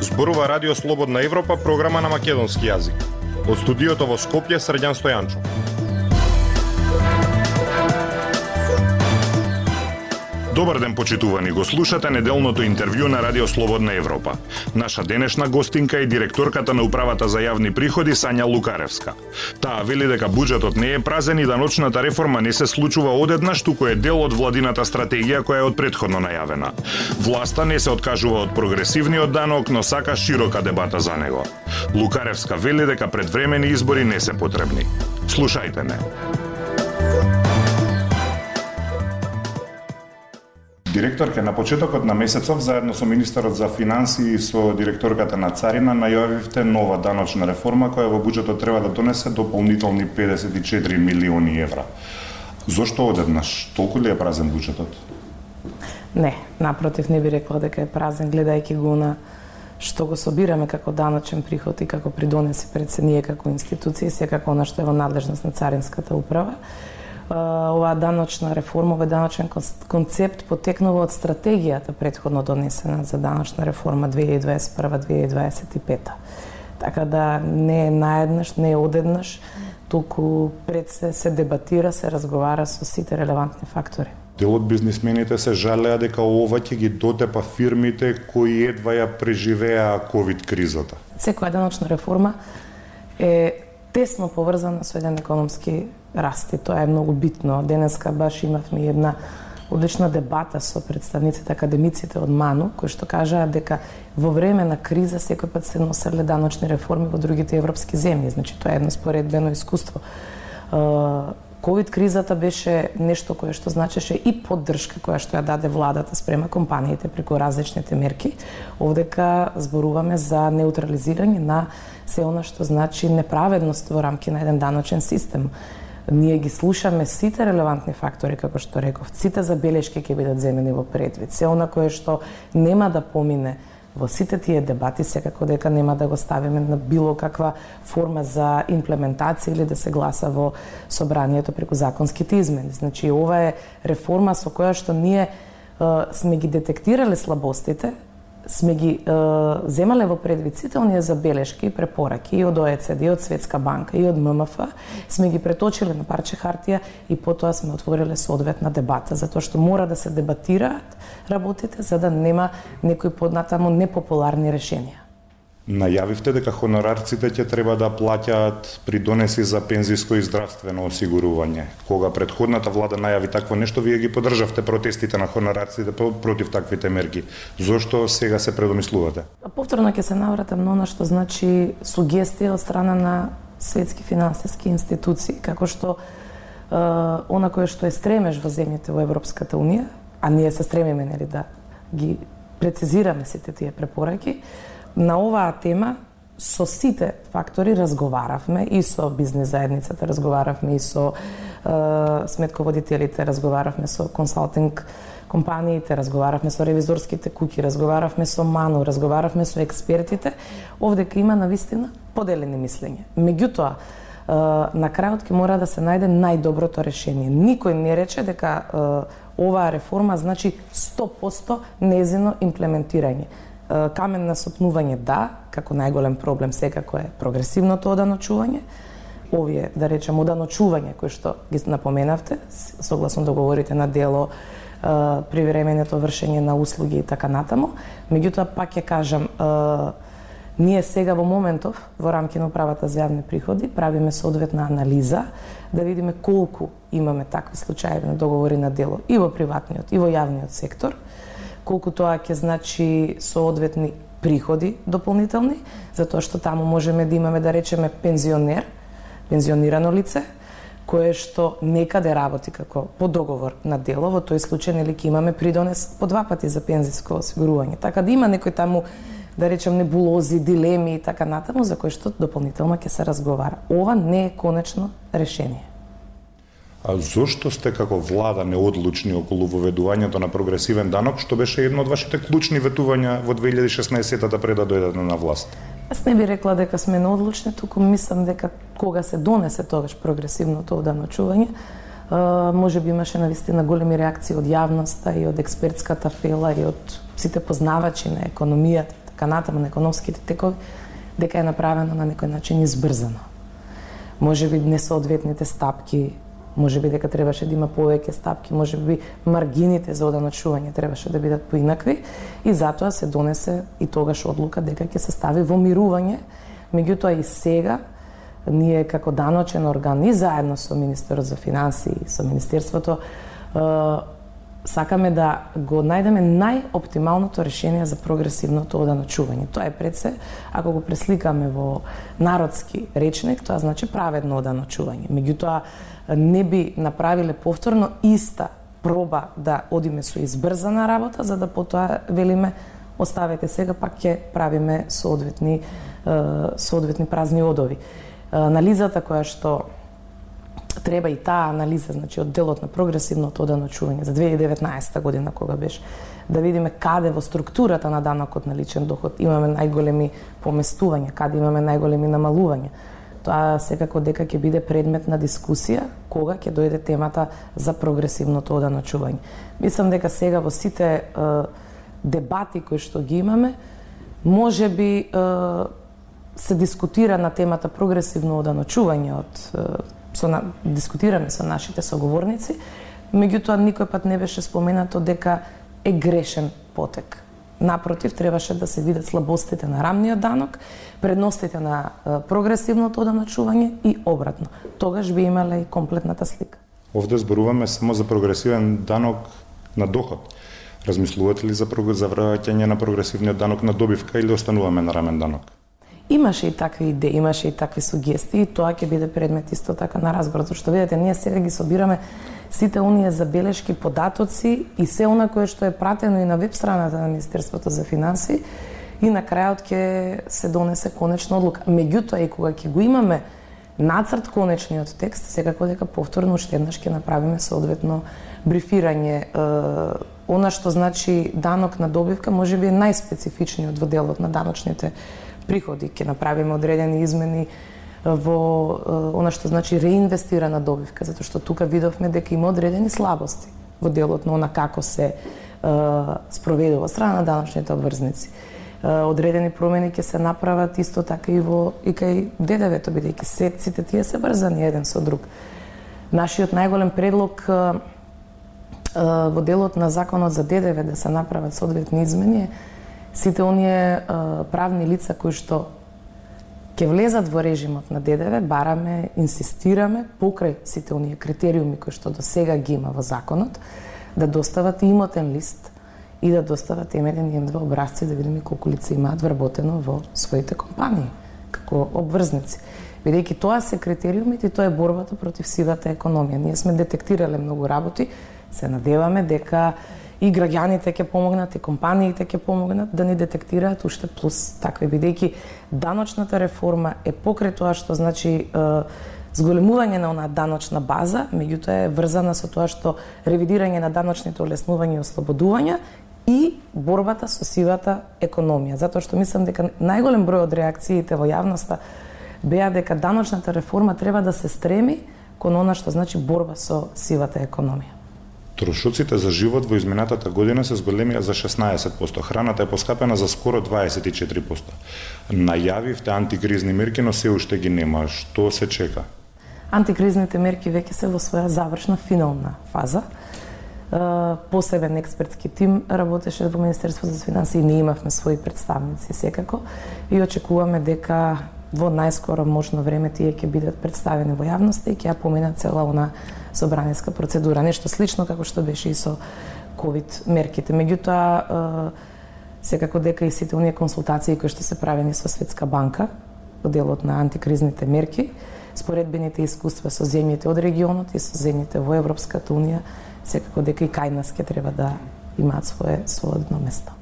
Зборува Радио Слободна Европа, програма на македонски јазик. Од студиото во Скопје, Срдјан Стојанчов. Добар ден, почитувани. Го слушате неделното интервју на Радио Слободна Европа. Наша денешна гостинка е директорката на Управата за јавни приходи Сања Лукаревска. Таа вели дека буџетот не е празен и даночната реформа не се случува одеднаш, туку е дел од владината стратегија која е од предходно најавена. Власта не се откажува од прогресивниот данок, но сака широка дебата за него. Лукаревска вели дека предвремени избори не се потребни. Слушајте не. Директорке, на почетокот на месецов, заедно со министерот за финансии и со директорката на Царина, најавивте нова даночна реформа која во буџетот треба да донесе дополнителни 54 милиони евра. Зошто одеднаш? Толку ли е празен буџетот? Не, напротив, не би рекла дека е празен, гледајќи го на што го собираме како даночен приход и како придонеси пред се ние како институција, секако она што е во надлежност на Царинската управа оваа даночна реформа, овој даночен концепт потекнува од стратегијата предходно донесена за даночна реформа 2021-2025. Така да не е наеднаш, не е одеднаш, туку пред се се дебатира, се разговара со сите релевантни фактори. Дел од бизнисмените се жалеа дека ова ќе ги дотепа фирмите кои едва ја преживеа ковид кризата. Секоја даночна реформа е тесно поврзана со еден економски раст и Тоа е многу битно. Денеска баш имавме една одлична дебата со представниците академиците од МАНУ, кои што кажаа дека во време на криза секој пат се носеле даночни реформи во другите европски земји. Значи, тоа е едно споредбено искуство. Ковид кризата беше нешто кое што значеше и поддршка која што ја даде владата спрема компаниите преку различните мерки. Овдека зборуваме за неутрализирање на се она што значи неправедност во рамки на еден даночен систем ние ги слушаме сите релевантни фактори, како што реков, сите забелешки ќе бидат земени во предвид, се она кое што нема да помине во сите тие дебати, секако дека нема да го ставиме на било каква форма за имплементација или да се гласа во собранието преку законските измени. Значи, ова е реформа со која што ние сме ги детектирале слабостите, сме ги е, земале во предвид сите оние забелешки и препораки и од ОЕЦД, и од Светска банка, и од ММФ, сме ги преточиле на парче хартија и потоа сме отвориле соодветна дебата, затоа што мора да се дебатираат работите за да нема некои поднатаму непопуларни решенија. Најавивте дека хонорарците ќе треба да плаќаат придонеси за пензиско и здравствено осигурување. Кога предходната влада најави такво нешто, вие ги поддржавте протестите на хонорарците против таквите мерки. Зошто сега се предомислувате? Повторно ќе се навратам на она што значи сугестија од страна на светски финансиски институции, како што е, она кое што е стремеж во земјите во Европската Унија, а ние се стремиме нели да ги прецизираме сите тие препораки, на оваа тема со сите фактори разговаравме и со бизнес заедницата, разговаравме и со е, сметководителите, разговаравме со консалтинг компаниите, разговаравме со ревизорските куќи, разговаравме со МАНУ, разговаравме со експертите, овдека има на вистина поделени мислење. Меѓутоа, на крајот ќе мора да се најде најдоброто решение. Никој не рече дека оваа реформа значи 100% незино имплементирање камен на сопнување да, како најголем проблем секако е прогресивното оданочување, овие, да речем, оданочување кои што ги напоменавте, согласно договорите на дело, привременето вршење на услуги и така натаму. Меѓутоа, пак ќе кажам, ние сега во моментов, во рамки на управата за јавни приходи, правиме соодветна анализа да видиме колку имаме такви случаи на договори на дело и во приватниот и во јавниот сектор, колку тоа ќе значи соодветни приходи дополнителни, затоа што таму можеме да имаме да речеме пензионер, пензионирано лице, кое што некаде работи како по договор на дело, во тој случај нели ќе имаме придонес по два пати за пензиско осигурување. Така да има некој таму да речем небулози, дилеми и така натаму за кои што дополнително ќе се разговара. Ова не е конечно решение. А зошто сте како влада неодлучни околу воведувањето на прогресивен данок, што беше едно од вашите клучни ветувања во 2016-та пред да дојдете на власт? Аз не би рекла дека сме неодлучни, туку мислам дека кога се донесе тогаш прогресивното оданочување, може би имаше навистина големи реакции од јавноста и од експертската фела и од сите познавачи на економијата, така натаму на економските текови, дека е направено на некој начин избрзано. Може би несоодветните стапки Може би дека требаше да има повеќе стапки, може би маргините за оданочување требаше да бидат поинакви и затоа се донесе и тогаш одлука дека ќе се стави во мирување. Меѓутоа и сега ние како даночен орган и заедно со Министерот за финансии, со Министерството сакаме да го најдеме најоптималното решение за прогресивното оданочување. Тоа е пред се, ако го пресликаме во народски речник, тоа значи праведно оданочување. Меѓутоа, не би направиле повторно иста проба да одиме со избрзана работа, за да потоа велиме оставете сега, пак ќе правиме соодветни, соодветни празни одови. Анализата која што треба и таа анализа, значи од делот на прогресивното оданочување за 2019 година кога беше да видиме каде во структурата на данокот на личен доход имаме најголеми поместувања, каде имаме најголеми намалувања. Тоа секако дека ќе биде предмет на дискусија кога ќе дојде темата за прогресивното оданочување. Мислам дека сега во сите е, дебати кои што ги имаме, може би е, се дискутира на темата прогресивно оданочување од со на, дискутираме со нашите соговорници, меѓутоа никој пат не беше споменато дека е грешен потек. Напротив, требаше да се видат слабостите на рамниот данок, предностите на прогресивното одамначување и обратно. Тогаш би имале и комплетната слика. Овде зборуваме само за прогресивен данок на доход. Размислувате ли за, за враќање на прогресивниот данок на добивка или остануваме на рамен данок? Имаше и такви идеи, имаше и такви сугестии, тоа ќе биде предмет исто така на разбор, што видите, ние сега ги собираме сите оние забелешки, податоци и се она кое што е пратено и на веб страната на Министерството за финанси и на крајот ќе се донесе конечна одлука. Меѓутоа и кога ќе го имаме нацрт конечниот текст, секако дека повторно уште еднаш ќе направиме соодветно брифирање. Она што значи данок на добивка може би е најспецифичниот во делот на даночните приходи, ќе направиме одредени измени во она што значи реинвестирана добивка, затоа што тука видовме дека има одредени слабости во делот на она како се спроведува страна на даночните обврзници. Одредени промени ќе се направат исто така и во и кај ДДВ-то бидејќи сите тие се врзани еден со друг. Нашиот најголем предлог во делот на законот за ДДВ да се направат соодветни измени е сите оние правни лица кои што ќе влезат во режимот на ДДВ, бараме, инсистираме покрај сите оние критериуми кои што до сега ги има во законот, да достават имотен лист и да достават емеден и два образци да видиме колку лица имаат вработено во своите компании како обврзници. Бидејќи тоа се критериумите и тоа е борбата против сивата економија. Ние сме детектирале многу работи, се надеваме дека и граѓаните ќе помогнат, и компаниите ќе помогнат да ни детектираат уште плюс такви, бидејќи даночната реформа е покрај тоа што значи зголемување на онаа даночна база, меѓутоа е врзана со тоа што ревидирање на даночните олеснувања и ослободувања и борбата со сивата економија. Затоа што мислам дека најголем број од реакциите во јавноста беа дека даночната реформа треба да се стреми кон она што значи борба со сивата економија. Трошуците за живот во изминатата година се зголемија за 16%, храната е поскапена за скоро 24%. Најавивте антикризни мерки, но се уште ги нема. Што се чека? Антикризните мерки веќе се во своја завршна финална фаза. Посебен експертски тим работеше во Министерството за финансии и ние имавме своји представници секако и очекуваме дека во најскоро можно време тие ќе бидат представени во јавноста и ќе ја поминат цела она собраниска процедура, нешто слично како што беше и со ковид мерките. Меѓутоа, секако дека и сите оние консултации кои што се правени со Светска банка во делот на антикризните мерки, споредбените искуства со земјите од регионот и со земјите во Европската унија, секако дека и кај нас ќе треба да имаат свое својно место.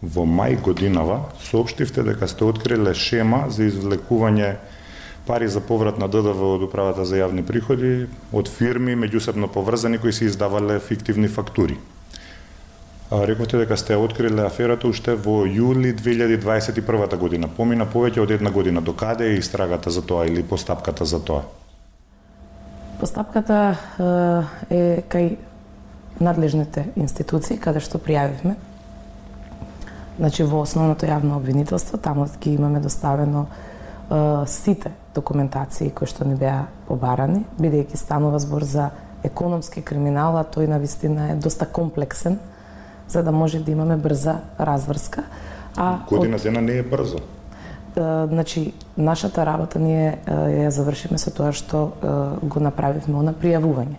Во мај годинава соопштивте дека сте откриле шема за извлекување пари за поврат на ДДВ од управата за јавни приходи од фирми меѓусебно поврзани кои се издавале фиктивни фактури. Рековте дека сте откриле аферата уште во јули 2021 година. Помина повеќе од една година. До каде е истрагата за тоа или постапката за тоа? Постапката е кај надлежните институции каде што пријавивме. Значи во основното јавно обвинителство таму ги имаме доставено сите документации кои што ни беа побарани, бидејќи станува збор за економски криминал, а тој на вистина е доста комплексен за да може да имаме брза разврска. А година од... дена не е брзо. значи, нашата работа ние ја завршиме со тоа што го направивме на пријавување.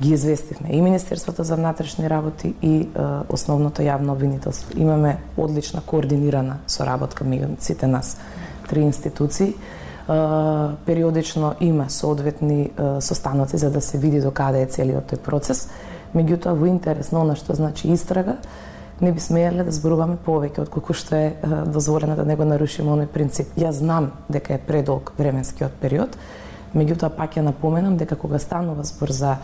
Ги известивме и Министерството за внатрешни работи и основното јавно обвинителство. Имаме одлична координирана соработка меѓу сите нас три институции. Периодично има соодветни состаноци за да се види до каде е целиот тој процес Меѓутоа, во интерес на она што значи истрага, не би смееле да зборуваме повеќе од колку што е дозволено да не го нарушиме оној принцип. Јас знам дека е предолг временскиот период, меѓутоа пак ја напоменам дека кога станува збор за е,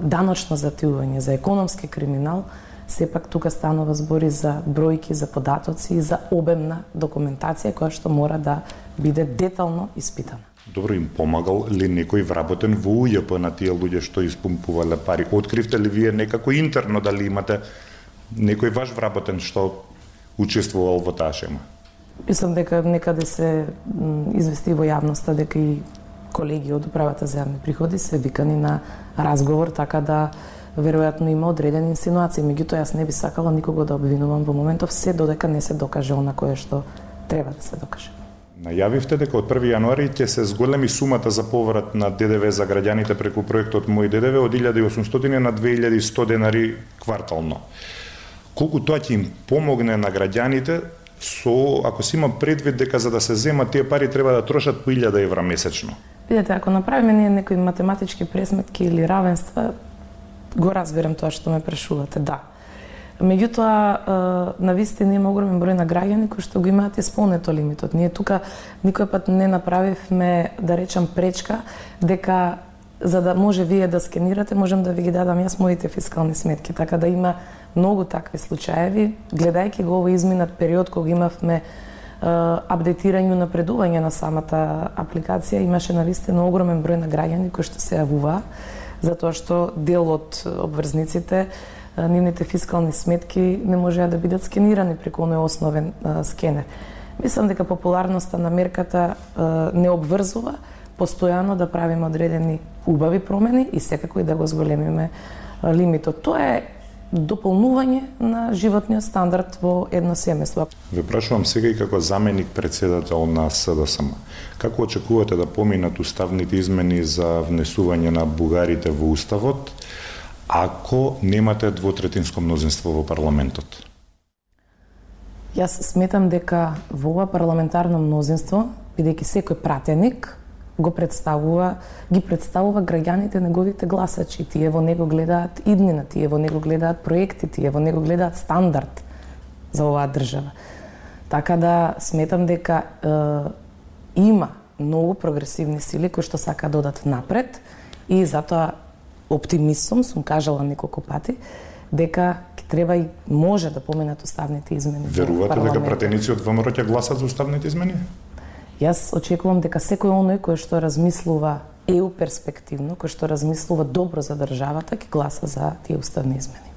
даночно зативување, за економски криминал, сепак тука станува збори за бројки, за податоци и за обемна документација која што мора да биде детално испитана. Добро им помагал ли некој вработен во УЈП на тие луѓе што испумпувале пари? Откривте ли вие некако интерно дали имате некој ваш вработен што учествувал во таа шема? Мислам дека некаде се извести во јавноста дека и колеги од управата за јавни приходи се викани на разговор, така да веројатно има одредени инсинуации. Меѓутоа јас не би сакала никого да обвинувам во моментов се додека не се докаже она кое што треба да се докаже. Најавивте дека од 1 јануари ќе се зголеми сумата за поврат на ДДВ за граѓаните преку проектот Мој ДДВ од 1800 на 2100 денари квартално. Колку тоа ќе им помогне на граѓаните со ако се има предвид дека за да се земат тие пари треба да трошат по 1000 евра месечно. Видете, ако направиме ние некои математички пресметки или равенства, го разбирам тоа што ме прашувате, да. Меѓутоа, на вистина има огромен број на граѓани кои што го имаат исполнето лимитот. Ние тука никој пат не направивме, да речам, пречка дека за да може вие да скенирате, можам да ви ги дадам јас моите фискални сметки. Така да има многу такви случаеви, гледајќи го овој изминат период кога имавме апдейтирање напредување на самата апликација, имаше на вистина огромен број на граѓани кои што се јавуваа, затоа што дел од обврзниците нивните фискални сметки не можеа да бидат скенирани преку оној основен скенер. Мислам дека популарноста на мерката не обврзува постојано да правиме одредени убави промени и секако и да го зголемиме лимитот. Тоа е дополнување на животниот стандард во едно семејство. Ве прашувам сега и како заменик председател на СДСМ. Како очекувате да поминат уставните измени за внесување на бугарите во уставот? ако немате двотретинско мнозинство во парламентот? Јас сметам дека во ова парламентарно мнозинство, бидејќи секој пратеник го представува, ги представува граѓаните неговите гласачи. Тие во него гледаат иднина, тие во него гледаат проекти, тие во него гледаат стандард за оваа држава. Така да сметам дека е, има многу прогресивни сили кои што сака да одат напред и затоа оптимист сум, сум кажала неколку пати, дека треба и може да поменат уставните измени. Верувате дека пратеници од ВМРО ќе гласат за уставните измени? Јас очекувам дека секој оној кој што размислува еу перспективно, кој што размислува добро за државата, ќе гласа за тие уставни измени.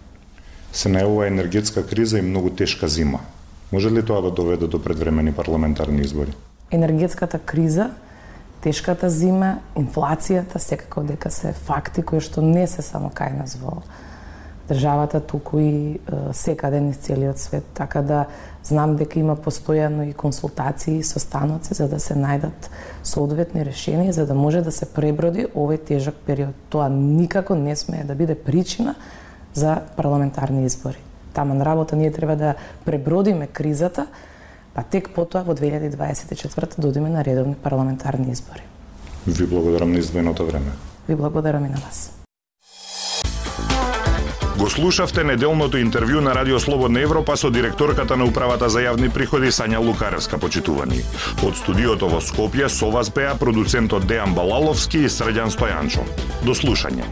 Се најава енергетска криза и многу тешка зима. Може ли тоа да доведе до предвремени парламентарни избори? Енергетската криза тешката зима, инфлацијата, секако дека се факти кои што не се само кај нас во државата, туку и секаде низ целиот свет. Така да знам дека има постојано и консултации со станоци за да се најдат соодветни решенија за да може да се преброди овој тежок период. Тоа никако не смее да биде причина за парламентарни избори. Таман работа ние треба да пребродиме кризата, па тек потоа во 2024 додиме на редовни парламентарни избори. Ви благодарам на издвоеното време. Ви благодарам и на вас. Го слушавте неделното интервју на Радио Слободна Европа со директорката на Управата за јавни приходи Сања Лукаревска почитувани. Од студиото во Скопје со вас беа продуцентот Дејан Балаловски и Срđан Стојанчо. До слушање.